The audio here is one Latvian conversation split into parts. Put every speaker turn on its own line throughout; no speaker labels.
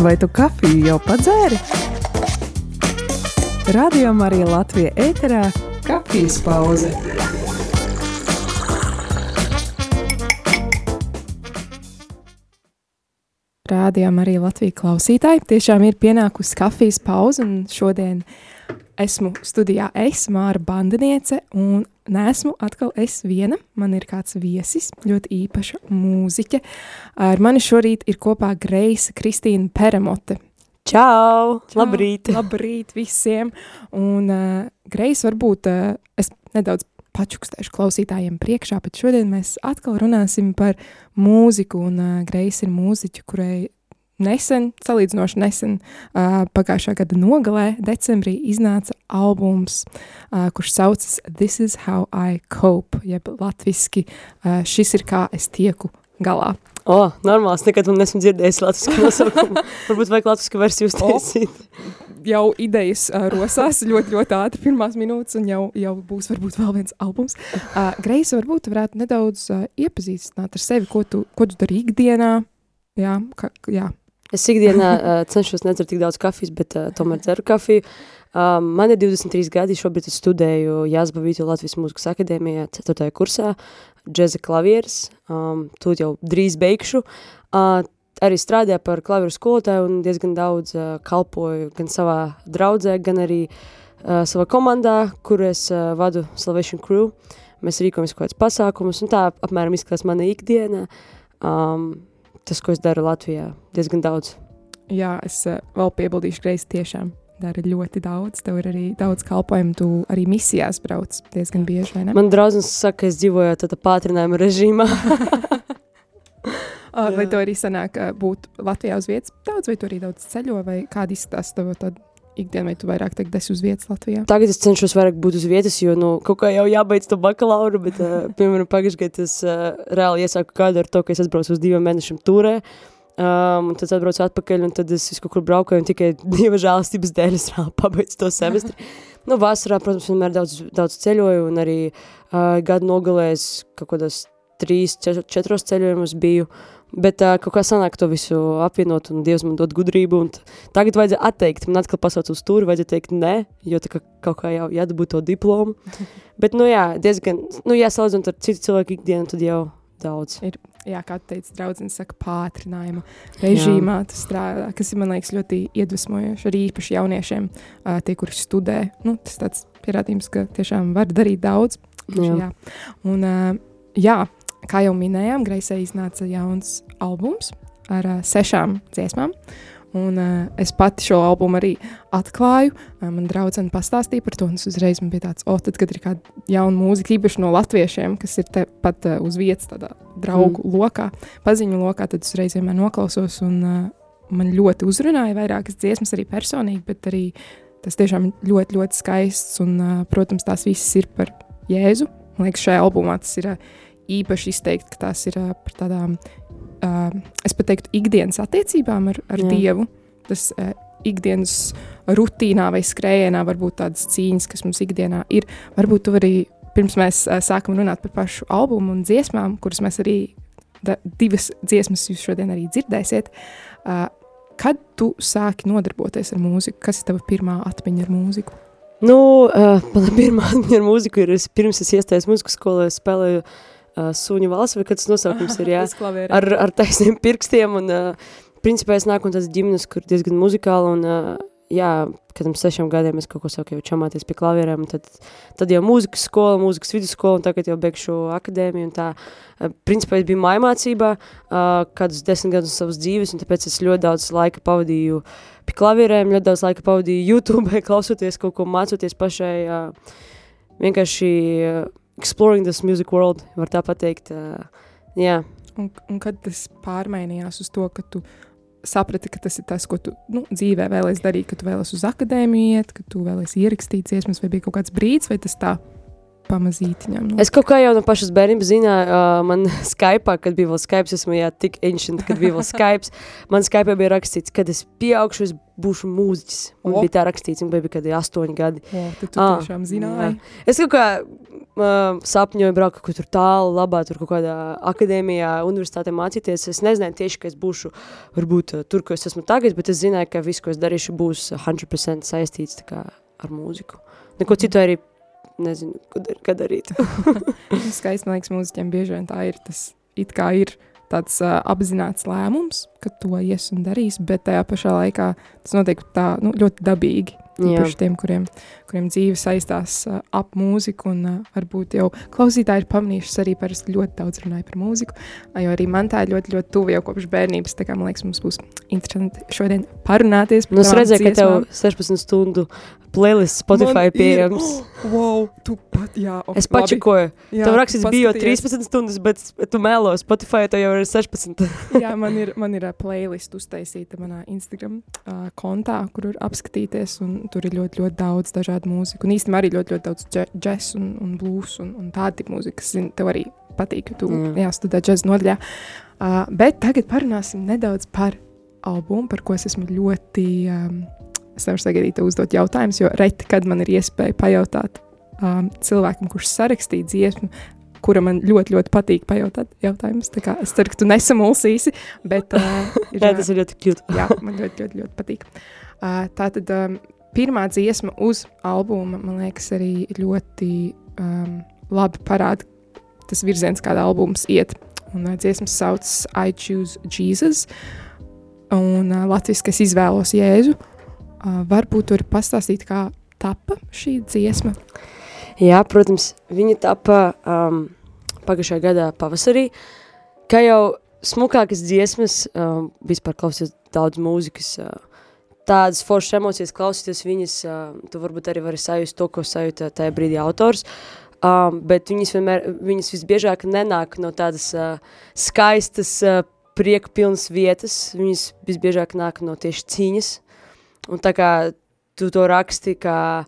Vai tu kafiju jau padzēri? Radio Marija Latvija ēterā - kafijas pauze. Rādījām arī Latvijas klausītāji. Tiešām ir pienākusi kafijas pauze, un šodien esmu studijā es, Māra Bandiniece, un neesmu atkal es viena. Man ir kāds viesis, ļoti īpaša mūziķe. Ar mani šorīt ir kopā Greisa Kristīna Peremote.
Čau! Čau! Labrīt!
Labrīt visiem! Un uh, Greisa varbūt uh, es nedaudz pačukstēšu klausītājiem priekšā, bet šodien mēs atkal runāsim par mūziku, un uh, Greisa ir mūziķa, kurai nesen, salīdzinoši nesen, uh, pagājušā gada nogalē, decembrī, iznāca albums, uh, kurš saucas This is how I cope, jeb latviski uh, šis ir kā es tieku galā.
O, oh, normāls, nekad un nesmu dzirdējis latviešu nosaukumu. Varbūt vajag latviešu versiju uztaisīt.
Oh, jau idejas uh, rosās ļoti, ļoti ātri, pirmās minūtes, un jau, jau būs varbūt vēl viens albums. Uh, Greisa, varbūt varētu nedaudz uh, iepazīstināt ar sevi, ko tu, ko tu dari ikdienā. Jā, ka, jā,
Es ikdienā uh, cenšos nedzert tik daudz kafijas, bet uh, tomēr dzeru kafiju. Um, man ir 23 gadi, šobrīd es studēju Jāzbavītu Latvijas mūzikas akadēmijā 4. kursā, džeza klavieres, um, tūt jau drīz beigšu. Uh, arī strādāju par klavieru skolotāju un diezgan daudz uh, kalpoju gan savā draudzē, gan arī uh, savā komandā, kur es uh, vadu Salvation Crew. Mēs rīkojamies kaut kāds pasākumus, un tā apmēram izskatās mana ikdiena. Um, tas, ko es daru Latvijā, diezgan daudz.
Jā, es uh, vēl piebildīšu, ka reizes tiešām dara ļoti daudz. Tev ir arī daudz kalpojumu, tu arī misijās brauc diezgan bieži, vai ne?
Man draudzens saka, ka es dzīvoju tādā pātrinājuma režīmā.
vai to arī sanāk būt Latvijā uz vietas daudz, vai tu arī daudz ceļo, vai kāda izskatās tev tad ikdienā, vai tu vairāk teikt, esi uz vietas Latvijā?
Tagad es cenšos vairāk būt uz vietas, jo, nu, kaut kā jau jābeidz to bakalauru, bet, uh, piemēram, pagājušajā gadā es uh, reāli iesāku kādu ar to, ka es atbraucu uz diviem mēnešiem turē, um, un tad atbraucu atpakaļ, un tad es kaut kur braukoju, un tikai dieva žēlastības dēļ es pabeidzu to semestri. nu, vasarā, protams, vienmēr daudz, daudz ceļoju, un arī uh, gadu nogalēs kaut kādos trīs, četros ceļojumus biju, Bet uh, kaut kā sanāk to visu apvienot, un Dievs man dod gudrību. Tagad vajadzēja atteikt, man atkal pasauc uz stūri, vajadzēja teikt nē, jo tā kā kaut kā jau jādabū to diplomu. Bet, nu jā, diezgan, nu jā, salīdzinot ar citu cilvēku ikdienu, tad jau daudz.
Ir, jā, kā teica draudzene, saka pātrinājuma režīmā tas strādā, kas ir, man liekas, ļoti iedvesmojoši, arī īpaši jauniešiem, uh, tie, kuri studē. Nu, tas tāds pierādījums, ka tiešām var darīt daudz. Jā. jā. Un, uh, jā, kā jau minējām, Greisē iznāca jauns albums ar uh, sešām dziesmām. Un, uh, es pati šo albumu arī atklāju. Uh, man draudzene pastāstīja par to, un es uzreiz man bija tāds, o, oh, tad, kad ir kāda jauna mūzika, īpaši no latviešiem, kas ir tepat uh, uz vietas, tādā draugu mm. lokā, paziņu lokā, tad es reiz vienmēr noklausos, un uh, man ļoti uzrunāja vairākas dziesmas arī personīgi, bet arī tas tiešām ļoti, ļoti skaists, un, uh, protams, tās visas ir par Jēzu. Man liekas, šajā albumā tas ir uh, īpaši izteikt, ka tās ir par tādām, es pat teiktu, ikdienas attiecībām ar, ar Jā. Dievu. Tas ikdienas rutīnā vai skrējienā varbūt tādas cīņas, kas mums ikdienā ir. Varbūt tu arī pirms mēs sākam runāt par pašu albumu un dziesmām, kuras mēs arī, da, divas dziesmas jūs šodien arī dzirdēsiet. Kad tu sāki nodarboties ar mūziku? Kas ir tava pirmā atmiņa ar mūziku?
Nu, uh, mana pirmā atmiņa ar mūziku ir, es, pirms es iestājos mūzikas skolā, es spēlēju uh, uh, suņu valsts, vai kāds nosaukums ir, jā, ar, ar taisniem pirkstiem, un uh, principā es nāku un tāds ģimenes, kur diezgan muzikāli, un uh, jā, kad tam sešiem gadiem es kaut ko saku jau čamāties pie klavierēm, tad, tad jau mūzikas skola, mūzikas vidusskola, un tagad jau beigšu akadēmiju, un tā, uh, principā es biju mājmācībā uh, kādus desmit gadus savas dzīves, un tāpēc es ļoti daudz laika pavadīju pie klavierēm, ļoti daudz laika pavadīju YouTube, klausoties kaut ko, mācoties pašai, uh, vienkārši exploring this music world, var tā pateikt. Uh, jā.
Un, un kad tas pārmainījās uz to, ka tu saprati, ka tas ir tas, ko tu nu, dzīvē vēlēsies darīt, ka tu vēlēsies uz akadēmiju iet, ka tu vēlēsies ierakstīt dziesmas, vai bija kaut kāds brīdis, vai tas tā pamazītiņam.
Nu. Es kaut kā jau no pašas bērnības zināju, uh, man Skype, kad bija vēl Skype, esmu jā, tik ancient, kad bija vēl Skype. man Skype bija rakstīts, kad es pieaugšu, es būšu mūziķis. Man o. bija tā rakstīts, un bija kad bija astoņi gadi.
O, tad tu ah, tiešām zināji. Jā.
Es kaut kā, sapņoju braukt kaut kur tur tālu, labā, tur kaut kādā akadēmijā, universitātē mācīties. Es nezināju tieši, ka es būšu varbūt tur, kur es esmu tagad, bet es zināju, ka viss, ko es darīšu, būs 100% saistīts kā, ar mūziku. Neko citu arī nezinu, ko darīt.
Skaisti, man liekas, mūziķiem bieži vien tā ir. Tas it kā ir tāds uh, apzināts lēmums, ka to ies un darīs, bet tajā pašā laikā tas notiek tā nu, ļoti dabīgi. Īpaši tiem, kuriem, kuriem dzīve saistās uh, ap mūziku, un uh, varbūt jau klausītāji ir pamanījuši arī parasti ļoti daudz runāja par mūziku, jo arī man tā ir ļoti, ļoti tuva jau kopš bērnības, tā kā man liekas, mums būs interesanti šodien parunāties par
nu, es redzēju, ka tev 16 stundu playlist Spotify Man pieejams.
Ir, oh, wow, tu pat, jā.
Okay, es pačakoju. Tev rakstīs bio 13 stundas, bet tu melo Spotify, tev jau ir 16.
jā, man ir, man ir playlist uztaisīta manā Instagram uh, kontā, kur ir apskatīties, un tur ir ļoti, ļoti daudz dažādu mūziku. Un īstenībā arī ļoti, ļoti daudz džes un, un blues un, un tādi mūzikas. Zin, tev arī patīk, ka tu mm. studē džez nodaļā. Uh, bet tagad parunāsim nedaudz par albumu, par ko es esmu ļoti... Um, es nevaru sagaidīt, uzdot jautājumus, jo reti, kad man ir iespēja pajautāt um, cilvēkam, kurš sarakstīja dziesmu, kura man ļoti, ļoti patīk pajautāt jautājumus. Es ceru, ka tu nesamulsīsi, bet uh,
ir, jā, tas ir ļoti cute.
jā, man ļoti, ļoti, ļoti patīk. Uh, tā tad um, pirmā dziesma uz albuma, man liekas, arī ļoti um, labi parāda tas virziens, kādā albums iet. Un uh, dziesmas saucas I Choose Jesus, un uh, latviski es izvēlos Jēzu. Uh, varbūt tur pastāstīt, kā tapa šī dziesma?
Jā, protams, viņa tapa um, pagājušajā gadā pavasarī. Kā jau smukākas dziesmas, um, vispār klausies daudz mūzikas, uh, tādas foršas emocijas klausīties viņas, uh, tu varbūt arī vari sajust to, ko sajūta tajā brīdī autors, um, bet viņas vienmēr, viņas visbiežāk nenāk no tādas uh, skaistas, uh, prieka pilnas vietas, viņas visbiežāk nāk no tieši cīņas, Un tā kā tu to raksti kā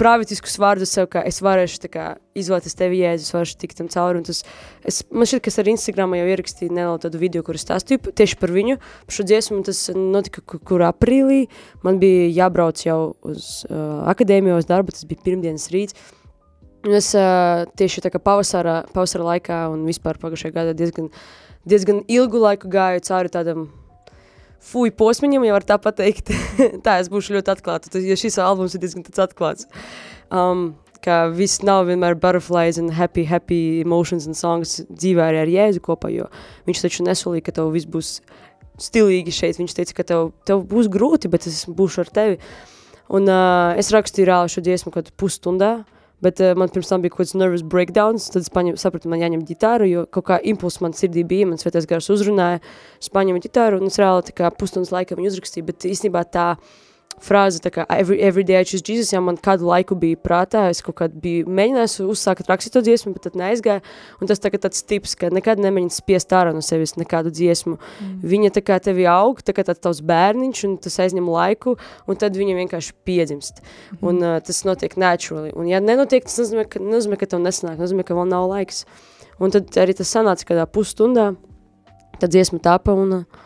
pravietiskus vārdus sev, ka es varēšu kā, izvēlēties tevi, Jēzus, varēšu tikt tam cauri. Tas, es, man šķiet, ka es arī Instagramā jau ierakstīju nelielu tādu video, kur stāstīju tieši par viņu, par šo dziesmu, tas notika, kur, kur aprīlī man bija jābrauc jau uz uh, akadēmiju, uz darbu, tas bija pirmdienas rīts. Es uh, tieši tā kā pavasara, pavasara laikā un vispār pagājušajā gadā diezgan, diezgan ilgu laiku gāju cauri tādam fuju posmiņam, ja var tā pateikt. tā, es būšu ļoti atklāta, jo šis albums ir diezgan tāds atklāts. Um, ka viss nav vienmēr butterflies and happy, happy emotions and songs dzīvē arī ar Jēzu kopā, jo viņš taču nesolīja, ka tev viss būs stilīgi šeit. Viņš teica, ka tev, tev būs grūti, bet es būšu ar tevi. Un uh, es rakstīju reāli šo dziesmu kaut pusstundā, uh, Bet uh, man pirms tam bija kaut kāds nervous breakdowns, tad es paņem, sapratu, man jāņem ģitāru, jo kaut kā impulss man sirdī bija, man svētais gars uzrunāja, es paņemu ģitāru un es reāli pusstundas laikā viņu uzrakstīju, bet īstenībā tā, frāze, kā every, every day I choose Jesus, ja man kādu laiku bija prātā, es kaut kādu biju mēģinājis uzsākt rakstīt to dziesmu, bet tad neaizgāja, un tas tagad tāds tips, ka nekad nemēģini spiest ārā no sevis nekādu dziesmu. Mm. Viņa tā kā tevi aug, tā kā tāds tavs bērniņš, un tas aizņem laiku, un tad viņa vienkārši piedzimst. Mm. Un uh, tas notiek naturally. Un ja nenotiek, tas nozīmē, ka, nozīmē, ka tev nesanāk, nozīmē, ka vēl nav laiks. Un tad arī tas sanāca kādā pusstundā, tad dziesma tapa, un uh,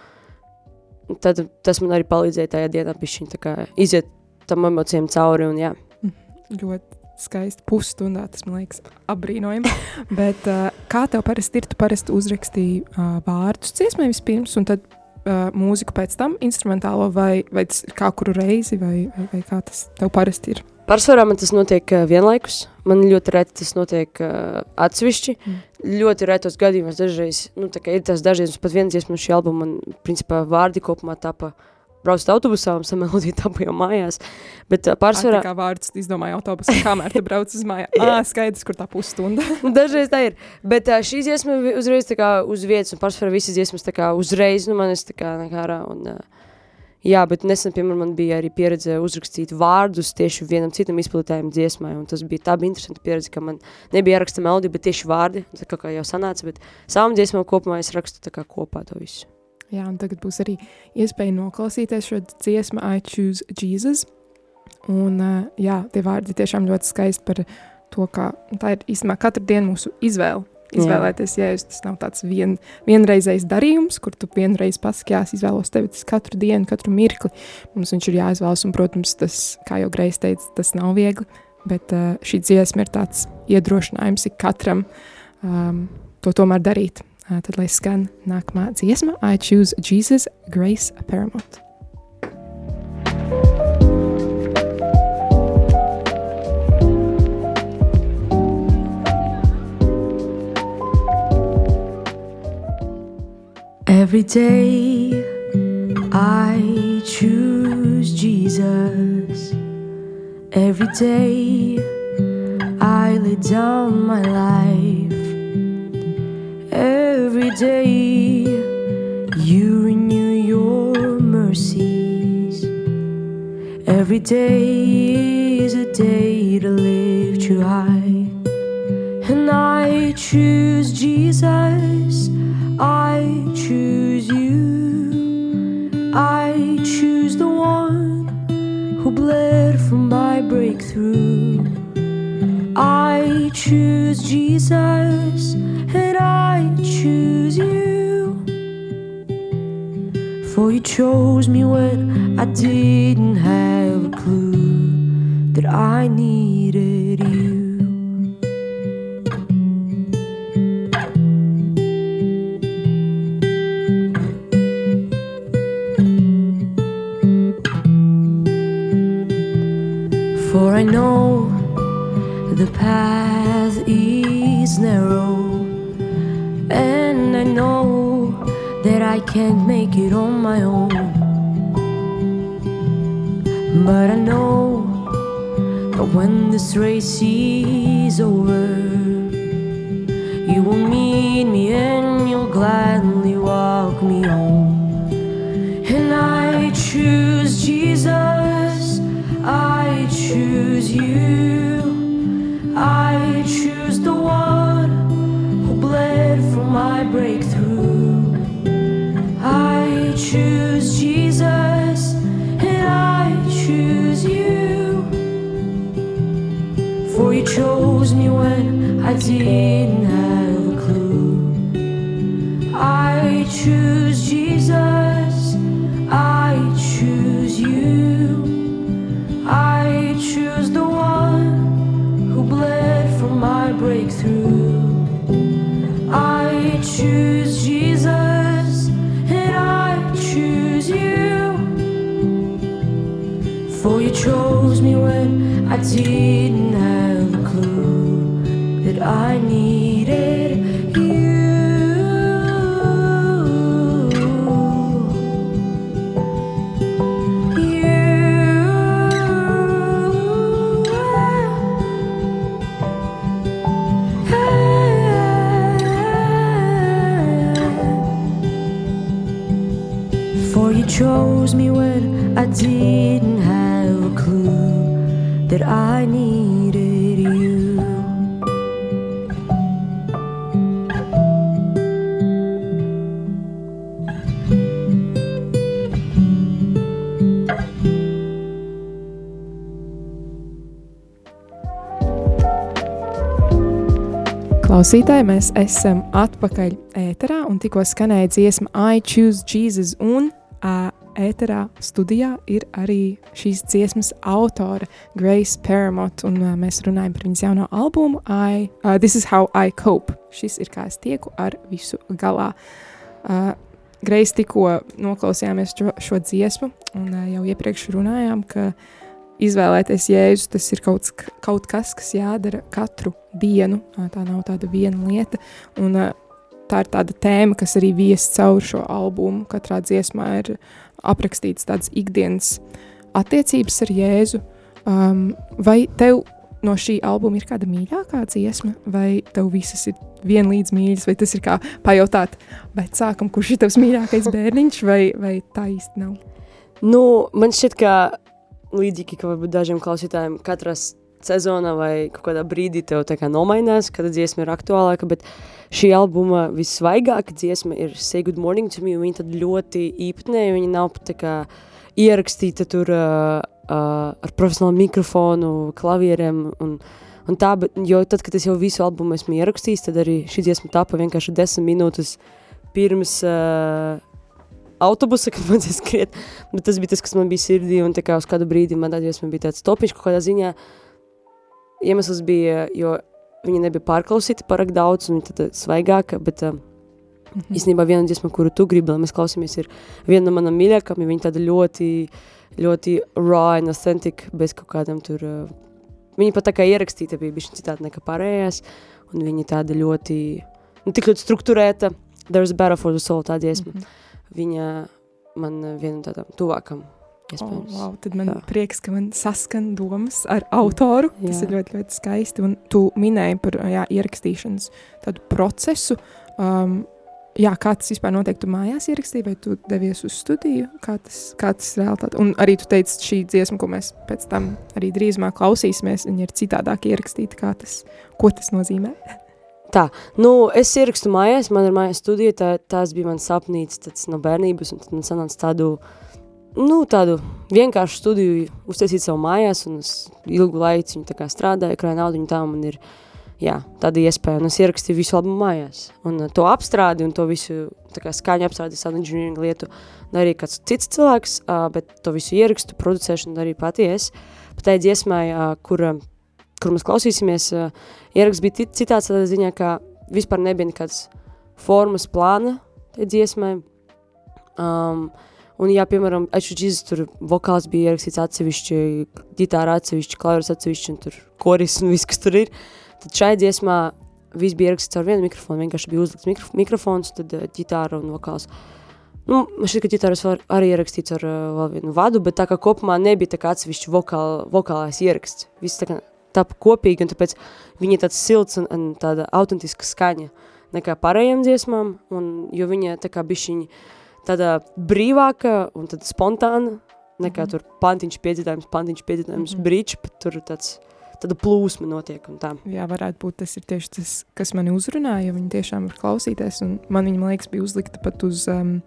tad tas man arī palīdzēja tajā dienā pišķiņ, iziet tam emocijām cauri un jā.
Mhm. Ļoti skaisti pusstundā, tas man liekas apbrīnojami. Bet uh, kā tev parasti ir, tu parasti uzrakstīji uh, vārdus ciesmai vispirms un tad uh, mūziku pēc tam instrumentālo vai, vai kā kuru reizi vai, vai, vai kā tas tev parasti ir?
Pārsvarā man tas notiek vienlaikus. Man ļoti reti tas notiek uh, atsevišķi. Mm. Ļoti retos gadījumos dažreiz, nu, tā kā ir tās dažreiz, pat viens dziesma no šī albuma, man, principā, vārdi kopumā tapa braucat autobusā un samelodīja tapu jau mājās. Bet pārsvarā...
Tā kā vārds izdomāja autobusā, kamēr tu brauc uz mājā. Ā, skaidrs, kur tā pusstunda.
Dažreiz tā ir. Bet uh, šī dziesma uzreiz tā kā uz vietas, un pārsvarā visas dziesmas tā kā uzreiz, nu, man es tā kā nekā ārā, un... Uh, Jā, bet nesen, piemēram, man bija arī pieredze uzrakstīt vārdus tieši vienam citam izpildītājam dziesmai, un tas bija tā bija interesanti pieredze, ka man nebija jāraksta melodija, bet tieši vārdi, tā kā, kā jau sanāca, bet savām dziesmām kopumā es rakstu tā kā kopā to visu.
Jā, un tagad būs arī iespēja noklausīties šo dziesmu I Choose Jesus, un jā, tie vārdi tiešām ļoti skaisti par to, kā tā ir īstenībā katru dienu mūsu izvēle, izvēlēties jēzus. Tas nav tāds vien, vienreizējs darījums, kur tu vienreiz pasaki, jā, izvēlos tevi tas katru dienu, katru mirkli. Mums viņš ir jāizvēlas, un, protams, tas, kā jau Greis teica, tas nav viegli, bet uh, šī dziesma ir tāds iedrošinājums ikatram um, to tomēr darīt. Uh, tad lai skan nākamā dziesma, I choose Jesus, Grace Paramount.
Every day I choose Jesus. Every day I lay down my life. Every day you renew your mercies. Every day is a day to lift you high. And I choose Jesus. Choose you. I choose the one who bled for my breakthrough. I choose Jesus and I choose you. For you chose me when I didn't have a clue that I needed path is narrow, and I know that I can't make it on my own. But I know that when this race is over, you will meet me and you'll gladly walk me home. And I choose Jesus, I choose you, I I didn't have a clue that I needed you. For you chose me when I didn't that I needed you.
Klausītāji, mēs esam atpakaļ ēterā un tikko skanēja dziesma I Choose Jesus un ā, ēterā studijā ir arī šīs dziesmas autore Grace Paramount un ā, mēs runājam par viņas jauno albumu I, uh, This is how I cope. Šis ir kā es tieku ar visu galā. Uh, Grace tikko noklausījāmies šo, šo dziesmu un uh, jau iepriekš runājām, ka izvēlēties jēzus, tas ir kaut, kaut kas, kas jādara katru dienu. Tā nav tāda viena lieta. Un, tā ir tāda tēma, kas arī vies cauri šo albumu. Katrā dziesmā ir aprakstīts tādas ikdienas attiecības ar Jēzu. Um, vai tev no šī albuma ir kāda mīļākā dziesma, vai tev visas ir vienlīdz mīļas, vai tas ir kā pajautāt vecākam, kurš ir tavs mīļākais bērniņš, vai, vai tā īsti nav?
Nu, man šķiet, ka līdzīgi kā varbūt dažiem klausītājiem, katrā sezonā vai kādā brīdī tev tā kā nomainās, kad dziesma ir aktuālāka, bet šī albuma vissvaigākā dziesma ir Say Good Morning to Me, un viņa tad ļoti īpatnēja, viņa nav tā kā ierakstīta tur uh, uh, ar profesionālu mikrofonu, klavieriem un, un tā, bet, jo tad, kad es jau visu albumu esmu ierakstījis, tad arī šī dziesma tapa vienkārši desmit minūtes pirms uh, autobusa, kad man skriet, bet tas bija tas, kas man bija sirdī, un tā kā uz kādu brīdi man tā dziesma bija tāds topiņš kaut kādā ziņā,
iemesls bija, jo viņa nebija pārklausīta parāk daudz, un viņa tad svaigāka, bet uh, mm -hmm. īstenībā viena dziesma, kuru tu gribi, lai mēs klausāmies, ir viena no manām mīļākām, jo viņa tāda ļoti, ļoti raw and authentic, bez kaut kādam tur, uh, viņa pat tā kā ierakstīta bija bišķi citādi nekā pārējās, un viņa tāda ļoti, nu, tik ļoti strukturēta, There's a Battle for the Soul, tā dziesma. Mm -hmm. Viņa man viena no tādām tuvākam.
Oh, wow, tad man jā. prieks, ka man saskan domas ar autoru. Jā. Tas ir ļoti, ļoti skaisti. Un tu minēji par jā, ierakstīšanas procesu. Um, jā, kā tas vispār notiek? Tu mājās ierakstīji, vai tu devies uz studiju? Kā tas, kā tas realitāte? Un arī tu teici, šī dziesma, ko mēs pēc tam arī drīzumā klausīsimies, viņa ir citādāk ierakstīta. Kā tas, ko tas nozīmē?
Tā, nu, es ierakstu mājās, man ir mājas studija, tā, tās bija mans sapnīts no bērnības, un tad man sanāca tādu uh, nu, tādu vienkāršu studiju uztaisīt savu mājās, un es ilgu laiku tā kā strādāju, krāju naudu, un tā man ir, jā, tāda iespēja, un es ierakstīju visu albumu mājās. Un uh, to apstrādi un to visu, tā kā skaņu apstrādi, sound engineering lietu, arī kāds cits cilvēks, uh, bet to visu ierakstu, producēšanu arī pati es. Pat tai dziesmai, uh, kur, uh, kur mēs klausīsimies, ieraksts bija citāds tādā ziņā, ka vispār nebija nekāds formas plāna tai dziesmai. Um, Un, ja, piemēram, Ečuģis tur vokāls bija ierakstīts atsevišķi, ģitāra atsevišķi, klaviers atsevišķi, un tur koris un viss, kas tur ir, tad šai dziesmā viss bija ierakstīts ar vienu mikrofonu, vienkārši bija uzlikts mikro, mikrofons, tad uh, ģitāra un vokāls. Nu, man šķiet, ka ģitāras var arī ierakstīts ar uh, vēl vienu vadu, bet tā kā kopumā nebija tā kā atsevišķi vokāl, vokālais ieraksts. Viss tā kā tapa kopīgi, un tāpēc viņa ir tāds silts un, un tāda autentiska skaņa nekā pārējiem dziesmām, un, jo viņa tā kā bišķiņi, uh, tāda brīvāka un tad spontāna, nekā mm. tur pantiņš piedzītājums, pantiņš piedzītājums, mm. brīč, bet tur tāds, tāda plūsma notiek un tā.
Jā, varētu būt tas ir tieši tas, kas mani uzrunāja, viņi tiešām var klausīties, un man viņa, man liekas, bija uzlikta pat uz, um,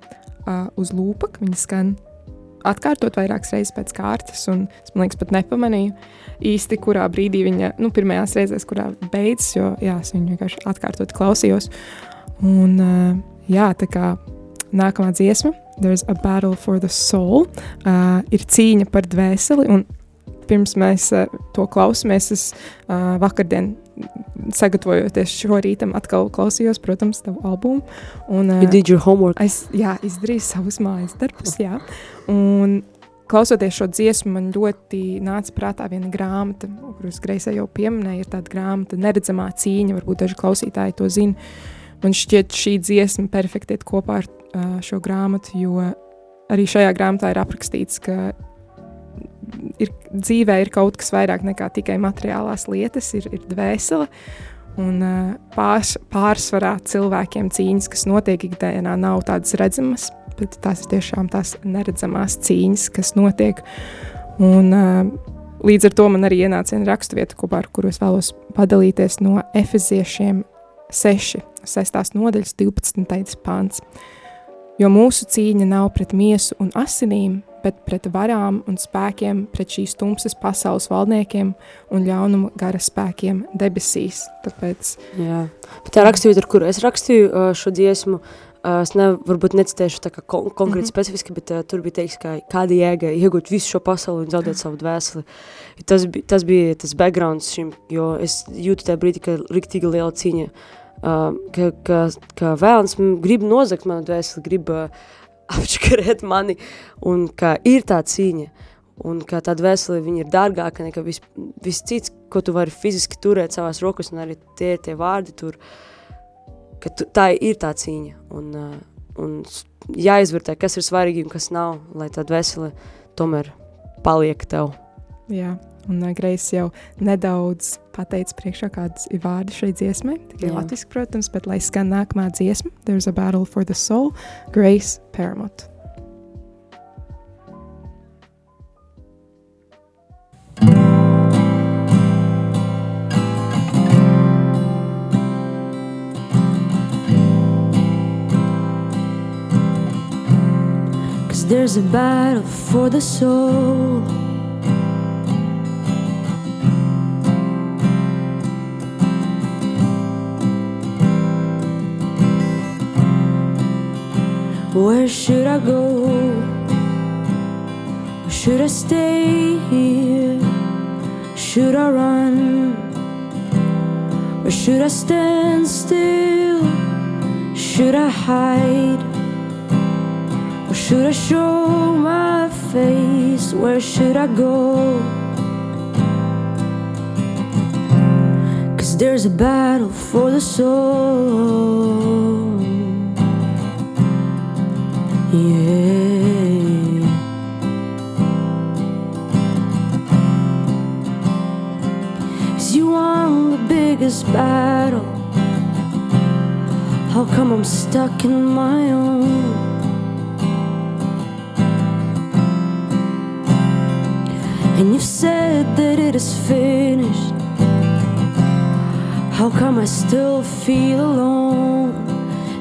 uh, uz lūpa, ka viņa skan atkārtot vairākas reizes pēc kārtas, un es, man liekas, pat nepamanīju īsti, kurā brīdī viņa, nu, pirmajās reizēs, kurā beidzas, jo, jā, es viņu vienkārši atkārtot klausījos, un, uh, jā, tā kā nākamā dziesma, There's a Battle for the Soul, uh, ir cīņa par dvēseli. Un pirms mēs uh, to klausāmies, es uh, vakardien sagatavojoties šo rītam, atkal klausījos, protams, tavu albumu. Un,
uh, you did your homework.
Es, jā, izdarīju savus mājas darbus, jā. Un klausoties šo dziesmu, man ļoti nāca prātā viena grāmata, kuras Greisē jau pieminēja, ir tāda grāmata Neredzamā cīņa, varbūt daži klausītāji to zina. Man šķiet, šī dziesma perfekti iet kopā ar šo grāmatu, jo arī šajā grāmatā ir aprakstīts, ka ir, dzīvē ir kaut kas vairāk nekā tikai materiālās lietas, ir, ir dvēsele. Un pārs, pārsvarā cilvēkiem cīņas, kas notiek ikdienā, nav tādas redzamas, bet tās ir tiešām tās neredzamās cīņas, kas notiek. Un, līdz ar to man arī ienāca viena raksturvieta, kopā ar kuru es vēlos padalīties no Efeziešiem 6, 6. nodaļas 12. pāns. Jo mūsu cīņa nav pret miesu un asinīm, bet pret varām un spēkiem, pret šīs tumsas pasaules valdniekiem un ļaunuma gara spēkiem debesīs. Tāpēc...
Jā, bet tā rakstīju, ar kuru es rakstīju šo dziesmu, es ne, varbūt necitēšu tā kā kon konkrēti mm -hmm. specifiski, bet uh, tur bija teiks, ka kāda jēga iegūt visu šo pasauli un zaudēt savu dvēseli. Tas, bi tas bija tas backgrounds šim, jo es jūtu tajā brīdī, ka riktīgi liela cīņa uh, Uh, ka, ka, ka vēlams grib nozagt manu dvēseli, grib uh, apčakarēt mani, un ka ir tā cīņa, un ka tā dvēseli viņa ir dārgāka nekā viss vis cits, ko tu vari fiziski turēt savās rokas, un arī tie tie vārdi tur, ka tu, tā ir tā cīņa, un, un jāizvērtē, kas ir svarīgi un kas nav, lai tā dvēseli tomēr paliek tev.
Jā, Un Greisa jau nedaudz pateica priekšā, kādas ir vārdi šai dziesmai. Tikai latviešu, protams, bet lai skan nākamā dziesma, There's a Battle for the Soul, Grace Paramount. There's a battle for the soul Where should I go? Or should I stay here? Should I run?
Or should I stand still? Should I hide? Or should I show my face? Where should I go? Cause there's a battle for the soul. Yeah. You won the biggest battle. How come I'm stuck in my own? And you've said that it is finished. How come I still feel alone?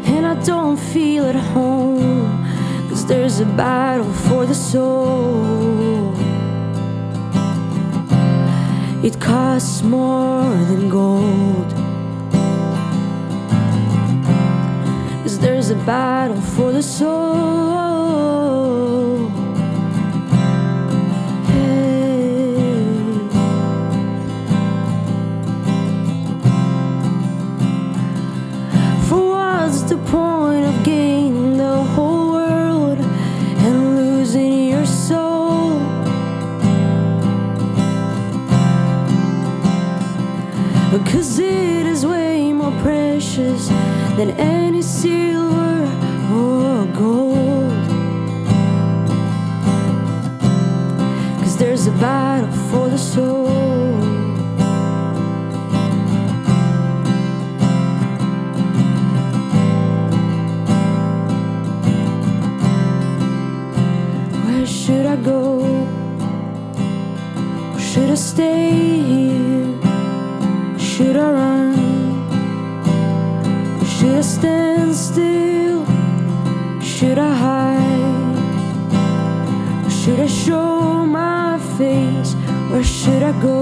And I don't feel at home. There's a battle for the soul. It costs more than gold. Cause there's a battle for the soul. Because it is way more precious than any silver or gold. Cause there's a battle for the soul. Where should I go? Or should I stay stand still? Should I hide? Should I show my face? Where should I go?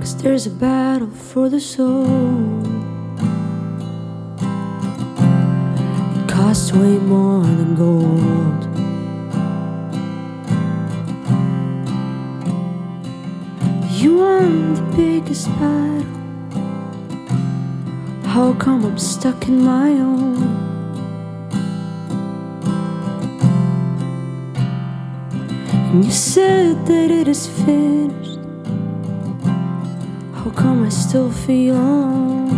Cause there's a battle for the soul. It costs way more than gold. You won the biggest battle. How come I'm stuck in my own? And you said that it is finished. How come I still feel alone?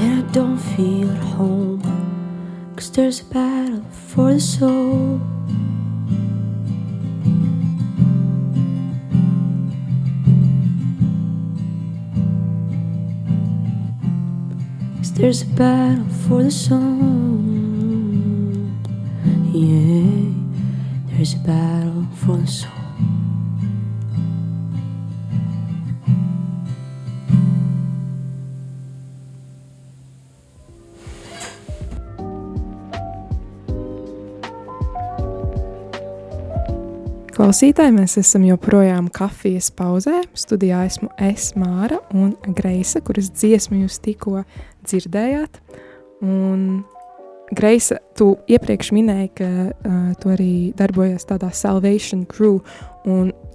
And I don't feel at home. Cause there's a battle for the soul. There's a battle for the soul. Yeah, there's a battle for the soul.
Klausītāji, mēs esam joprojām kafijas pauzē. Studijā esmu es, Māra un Greisa, kuras dziesmu jūs tikko dzirdējāt. Un Greisa, tu iepriekš minēji, ka uh, tu arī darbojies tādā Salvation Crew.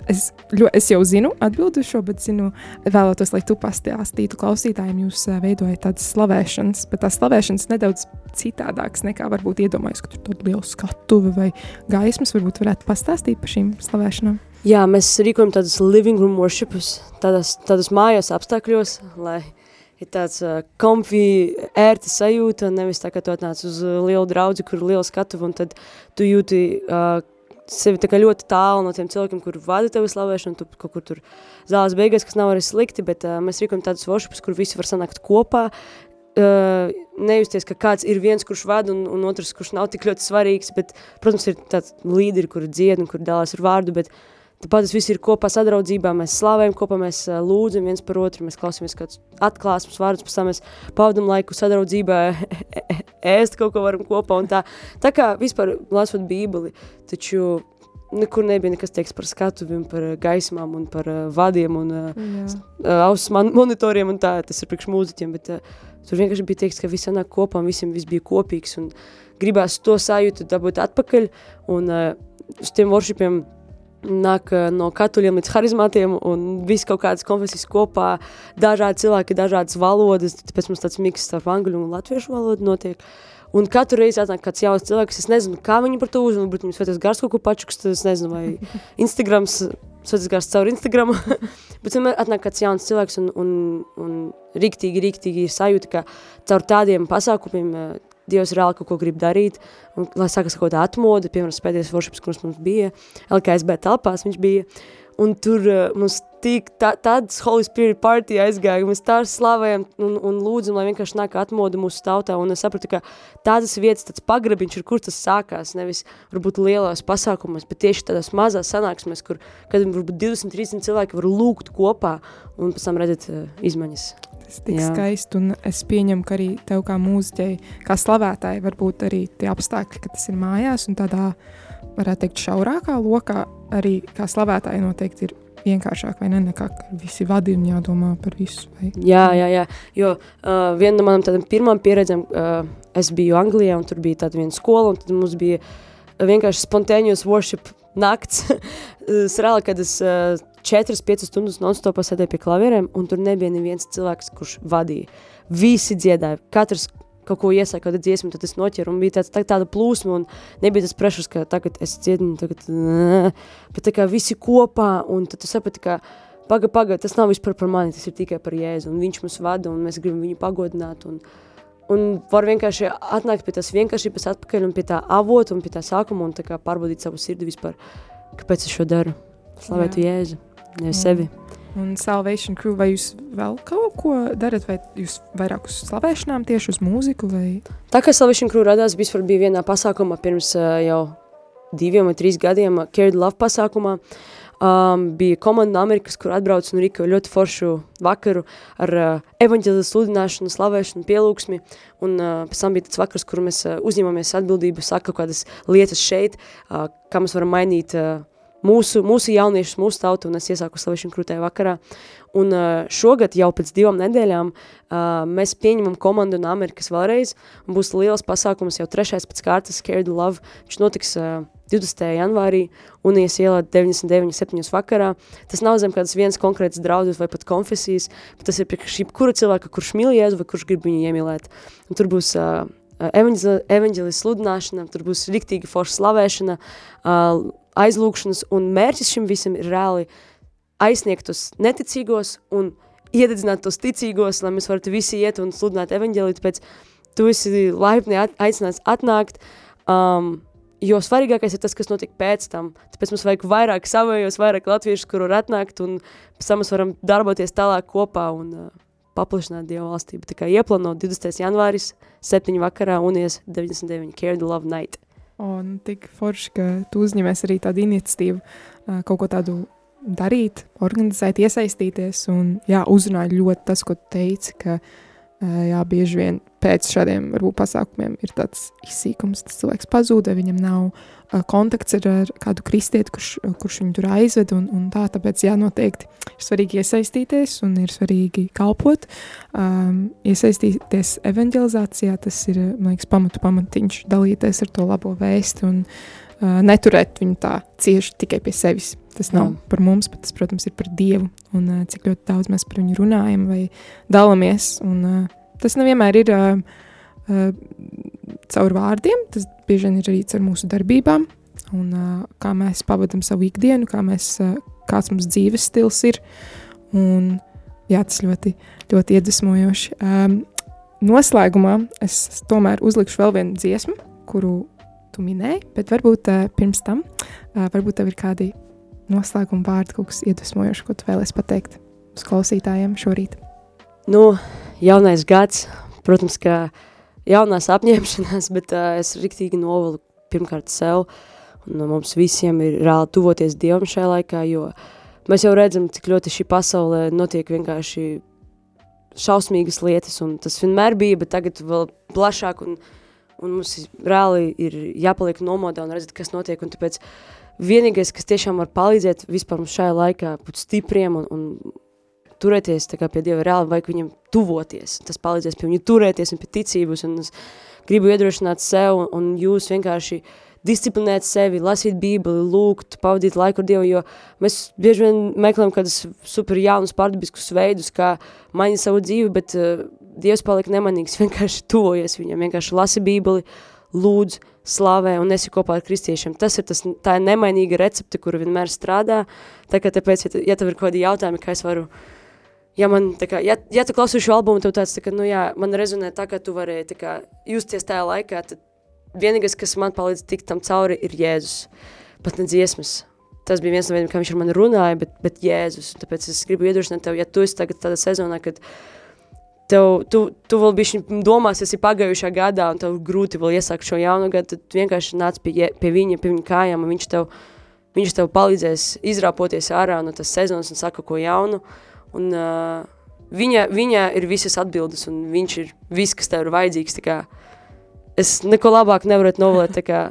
Es, ļo, es jau zinu atbildi šo, bet zinu, vēlētos, lai tu pastāstītu klausītājiem, jūs uh, veidojat tādas slavēšanas, bet tās slavēšanas nedaudz citādākas nekā varbūt iedomājas, ka tur tāda liela skatuve vai gaismas varbūt varētu pastāstīt par šīm slavēšanām.
Jā, mēs rīkojam tādus living room worshipus, tādas, tādas mājās apstākļos, lai ir tāds uh, comfy, ērta sajūta, nevis tā, ka tu atnāc uz uh, lielu draudzi, kur ir liela skatuva, un tad tu jūti uh, sevi tā kā ļoti tālu no tiem cilvēkiem, kur vada tevi slavēšanu, tu kaut kur tur zāles beigās, kas nav arī slikti, bet uh, mēs rīkojam tādus worshipus, kur visi var sanākt kopā, uh, nejusties, ka kāds ir viens, kurš vada un, un otrs, kurš nav tik ļoti svarīgs, bet, protams, ir tāds līderi, kur dzied un kur dalās ar vārdu, bet tāpat tas viss ir kopā sadraudzībā, mēs slavējam kopā, mēs uh, lūdzam viens par otru, mēs klausāmies kādus atklāsmes vārdus, pēc tam mēs pavadam laiku sadraudzībā, ēst kaut ko varam kopā tā. Tā kā vispār lasot bībeli, taču nekur nebija nekas teiks par skatuviem, par gaismām un par uh, vadiem un uh, auss monitoriem un tā, tas ir priekš mūziķiem, bet uh, tur vienkārši bija teiks, ka viss sanāk kopā un visiem viss bija kopīgs un gribās to sajūtu dabūt atpakaļ un uh, uz tiem worshipiem
nāk no katoļiem līdz harizmātiem un viss kaut kādas konfesijas kopā, dažādi cilvēki, dažādas valodas, tāpēc mums tāds miks starp angļu un latviešu valodu notiek. Un katru reizi atnāk kāds jauns cilvēks, es nezinu, kā viņi par to uzmanību, varbūt viņam svētais gars kaut ko pačukst, es nezinu, vai Instagrams, svētais gars caur Instagramu, bet vienmēr atnāk kāds jauns cilvēks un, un, un riktīgi, riktīgi ir sajūta, ka caur tādiem pasākumiem Dievs reāli kaut ko grib darīt, un, lai sākas kaut kāda atmoda, piemēram, pēdējais workshops, kurš mums bija, LKSB telpās viņš bija, un tur uh, mums tik tā, tāds Holy Spirit party aizgāja, mēs tā slavējam un, un lūdzam, lai vienkārši nāk atmoda mūsu tautā, un es sapratu, ka tādas vietas, tāds pagrabiņš ir, kur tas sākās, nevis varbūt lielās pasākumos, bet tieši tādās mazās sanāksmēs, kur, kad varbūt 20-30 cilvēki var lūgt kopā, un pēc tam redzēt uh, izmaiņas
tas tik Jā. skaisti, un es pieņemu, ka arī tev kā mūziķei, kā slavētāji, varbūt arī tie apstākļi, ka tas ir mājās, un tādā, varētu teikt, šaurākā lokā arī kā slavētāji noteikti ir vienkāršāk, vai ne, nekā visi vadi un jādomā par visu. Vai?
Jā, jā, jā, jo uh, viena no manām tādām pirmām pieredzēm, uh, es biju Anglijā, un tur bija tāda viena skola, un tad mums bija vienkārši spontaneous worship nakts. es reāli, kad es uh, 4-5 stundas non-stopā sēdēju pie klavierēm, un tur nebija neviens cilvēks, kurš vadīja. Visi dziedāja, katrs kaut ko iesāka, kāda dziesma, tad es noķeru, un bija tāds, tā, tāda plūsma, un nebija tas prešus, ka tagad es dziedu, tagad, nē, bet tā kā visi kopā, un tad tu saprati, ka paga, paga, tas nav vispār par mani, tas ir tikai par Jēzu, un viņš mums vada, un mēs gribam viņu pagodināt, un, un var vienkārši atnākt pie tās vienkāršības atpakaļ, un pie tā avota, un pie tā sākuma, un tā kā pārbaudīt savu sirdi vispār, kāpēc es šo daru, slavētu Jēzu nevis sevi.
Un Salvation Crew, vai jūs vēl kaut ko darat, vai jūs vairāk uz slavēšanām tieši uz mūziku? Vai?
Tā kā Salvation Crew radās, vispār bija vienā pasākumā pirms jau diviem vai trīs gadiem, Carried Love pasākumā, um, bija komanda no Amerikas, kur atbrauc un rīko ļoti foršu vakaru ar uh, evaņģēlis sludināšanu, slavēšanu, pielūgsmi, un uh, pēc tam bija tāds vakars, kur mēs uh, uzņemamies atbildību, saka kaut kādas lietas šeit, uh, kā mēs varam mainīt uh, mūsu, mūsu jauniešus, mūsu tautu, un es iesāku slavēšanu krūtē vakarā. Un uh, šogad jau pēc divām nedēļām uh, mēs pieņemam komandu no Amerikas vēlreiz, un būs liels pasākums, jau trešais pēc kārtas, Scared Love, viņš notiks uh, 20. janvārī, un ielā 99, 7 vakarā. Tas nav zem kādas viens konkrēts draudzes vai pat konfesijas, bet tas ir priekš kura cilvēka, kurš mīl Jēzu vai kurš grib viņu iemīlēt. Un tur būs uh, evaņģelis sludināšana, tur būs riktīgi forša slavēšana, uh, aizlūkšanas, un mērķis šim visam ir reāli aizsniegt tos neticīgos un iededzināt tos ticīgos, lai mēs varētu visi iet un sludināt evaņģēlīt, pēc tu esi laipni aicināts atnākt, um, jo svarīgākais ir tas, kas notiek pēc tam. Tāpēc mums vajag vairāk savējos, vairāk latviešus, kur var atnākt, un pēc tam mēs varam darboties tālāk kopā un uh, paplašināt Dievu valstību. Tā kā ieplano 20. janvāris, 7 vakarā un ies 99 Care the Love Night.
Un tik forši, ka tu uzņemies arī tādu iniciatīvu, kaut ko tādu darīt, organizēt, iesaistīties. Un jā, uzrunāja ļoti tas, ko teici, ka jā, bieži vien pēc šādiem varbūt, pasākumiem ir tāds izsīkums, tas cilvēks pazūd, vai viņam nav kontakts ar, kādu kristieti, kurš, kurš viņu tur aizved. Un, un tā, tāpēc jā, noteikti ir svarīgi iesaistīties un ir svarīgi kalpot. Um, iesaistīties evanģelizācijā, tas ir liekas, pamatu pamatiņš, dalīties ar to labo vēstu un neturēt viņu tā cieši tikai pie sevis. Tas nav jā. par mums, bet tas, protams, ir par Dievu un uh, cik ļoti daudz mēs par viņu runājam vai dalāmies. Un, uh, tas nevienmēr ir caur vārdiem, tas bieži vien ir arī caur mūsu darbībām, un kā mēs pavadām savu ikdienu, kā mēs, kāds mums dzīves stils ir. Un, jā, tas ļoti, ļoti iedvesmojoši. Um, noslēgumā es tomēr uzlikšu vēl vienu dziesmu, kuru tu minēji, bet varbūt uh, pirms tam, uh, varbūt tev ir kādi noslēguma vārdi, kaut kas iedvesmojošs, ko tu vēlēsi pateikt uz klausītājiem šorīt.
Nu, jaunais gads, protams, ka jaunās apņemšanās, bet uh, es riktīgi novalu pirmkārt sev, un mums visiem ir reāli tuvoties Dievam šajā laikā, jo mēs jau redzam, cik ļoti šī pasaulē notiek vienkārši šausmīgas lietas, un tas vienmēr bija, bet tagad vēl plašāk, un, un mums reāli ir jāpaliek nomodā un redzēt, kas notiek, un tāpēc vienīgais, kas tiešām var palīdzēt vispār mums šajā laikā būt stipriem un, un turēties pie Dieva reāli, vajag viņam tuvoties. Tas palīdzēs pie viņa turēties un pie ticības. Un es gribu iedrošināt sev un, un jūs vienkārši
disciplinēt sevi, lasīt bībeli, lūgt, pavadīt laiku ar Dievu, jo mēs bieži vien meklējam kādus super jaunus pārdabiskus veidus, kā mainīt savu dzīvi, bet uh, Dievs paliek nemanīgs, vienkārši tuvojies viņam, vienkārši lasi bībeli, lūdz, slavē un esi kopā ar kristiešiem. Tas ir tas, tā ir nemainīga recepte, kura vienmēr strādā, tā kā tāpēc, ja, ja tev ir kādi jautājumi, kā es varu ja man, tā kā, ja, ja tu klausies šo albumu, tev tāds, tā kā, nu jā, man rezonē tā, ka tu varēji, tā kā, justies tajā laikā, tad vienīgais, kas man palīdz tikt tam cauri, ir Jēzus. Pat ne dziesmas. Tas bija viens no veidiem, kā viņš ar mani runāja, bet, bet Jēzus. Tāpēc es gribu iedrošināt tev, ja tu esi tagad tādā sezonā, kad tev, tu, tu vēl bišķi domās, esi pagājušā gadā, un tev grūti vēl iesākt šo jaunu gadu, tad vienkārši nāc pie, pie viņa, pie viņa kājām, un viņš tev, viņš tev palīdzēs izrāpoties ārā no tas sezonas un saka ko jaunu. Un, uh, viņa, viņa ir visas atbildes, un viņš ir viss, kas tev ir vajadzīgs. Es neko labāk nevaru novēlēt, kā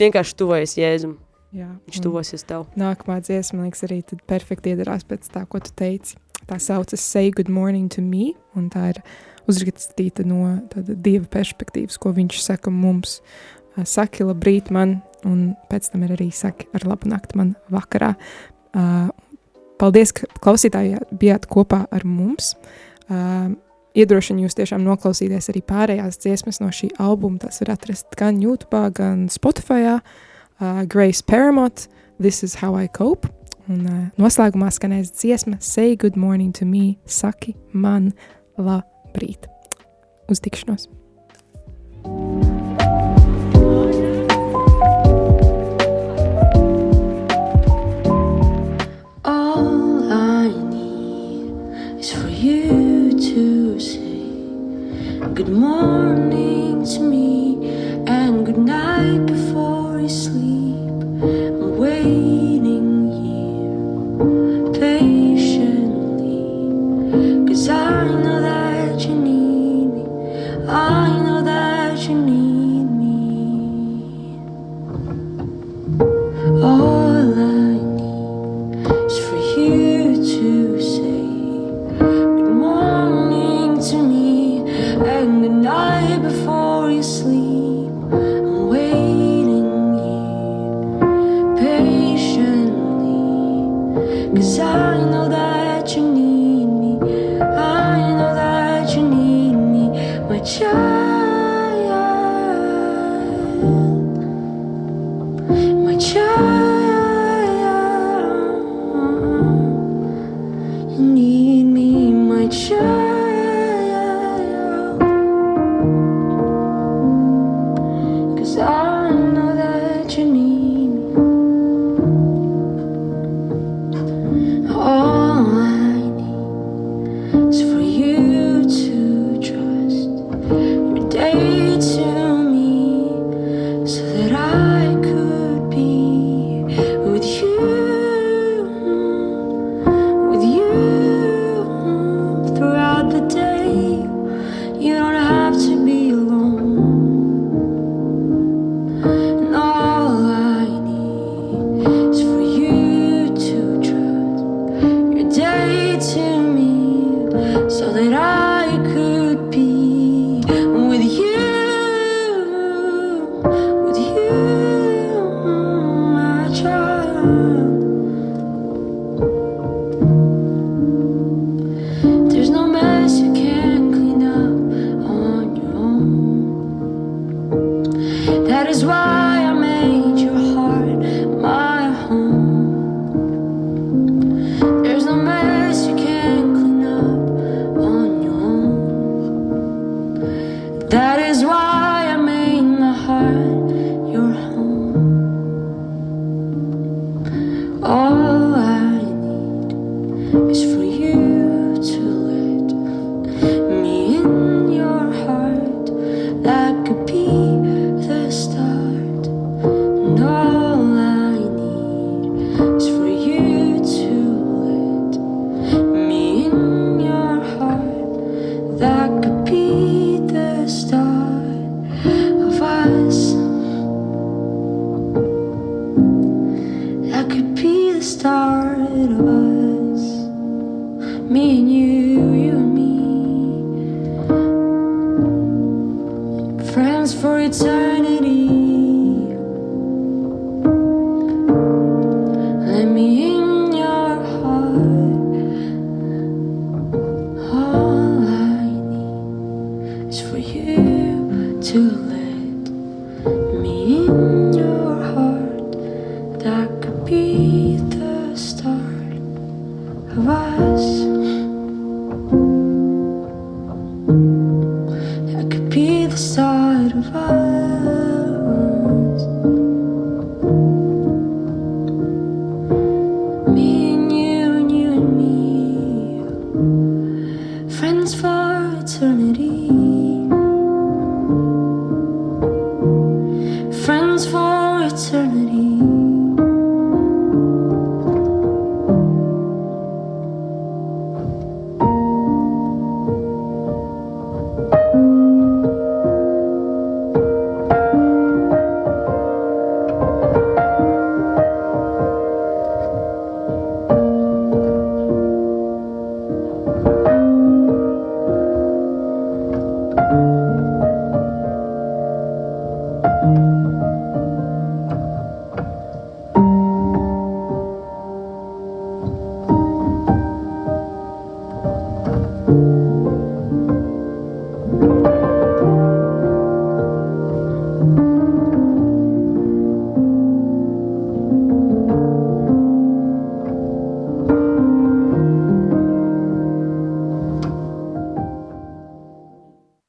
vienkārši tuvojas Jēzum. Jā, Viņš tuvosies tev.
Nākamā dziesma, man liekas, arī perfekti iedarās pēc tā, ko tu teici. Tā saucas Say Good Morning to Me, un tā ir uzrakstīta no dieva perspektīvas, ko viņš saka mums. Saki labrīt man, un pēc tam ir arī saki ar labu nakti man vakarā. Paldies, ka klausītāji bijāt kopā ar mums. Iedrošinu jūs tiešām noklausīties arī pārējās dziesmas no šī albuma. Tas var atrast gan YouTube, gan Spotify. Uh, Grace Paramount, This is How I Cope. Un uh, noslēgumā skanēs dziesma Say Good Morning to Me, saki man labrīt. Uz tikšanos!
Good morning to me and good night waiting here patiently, cause I know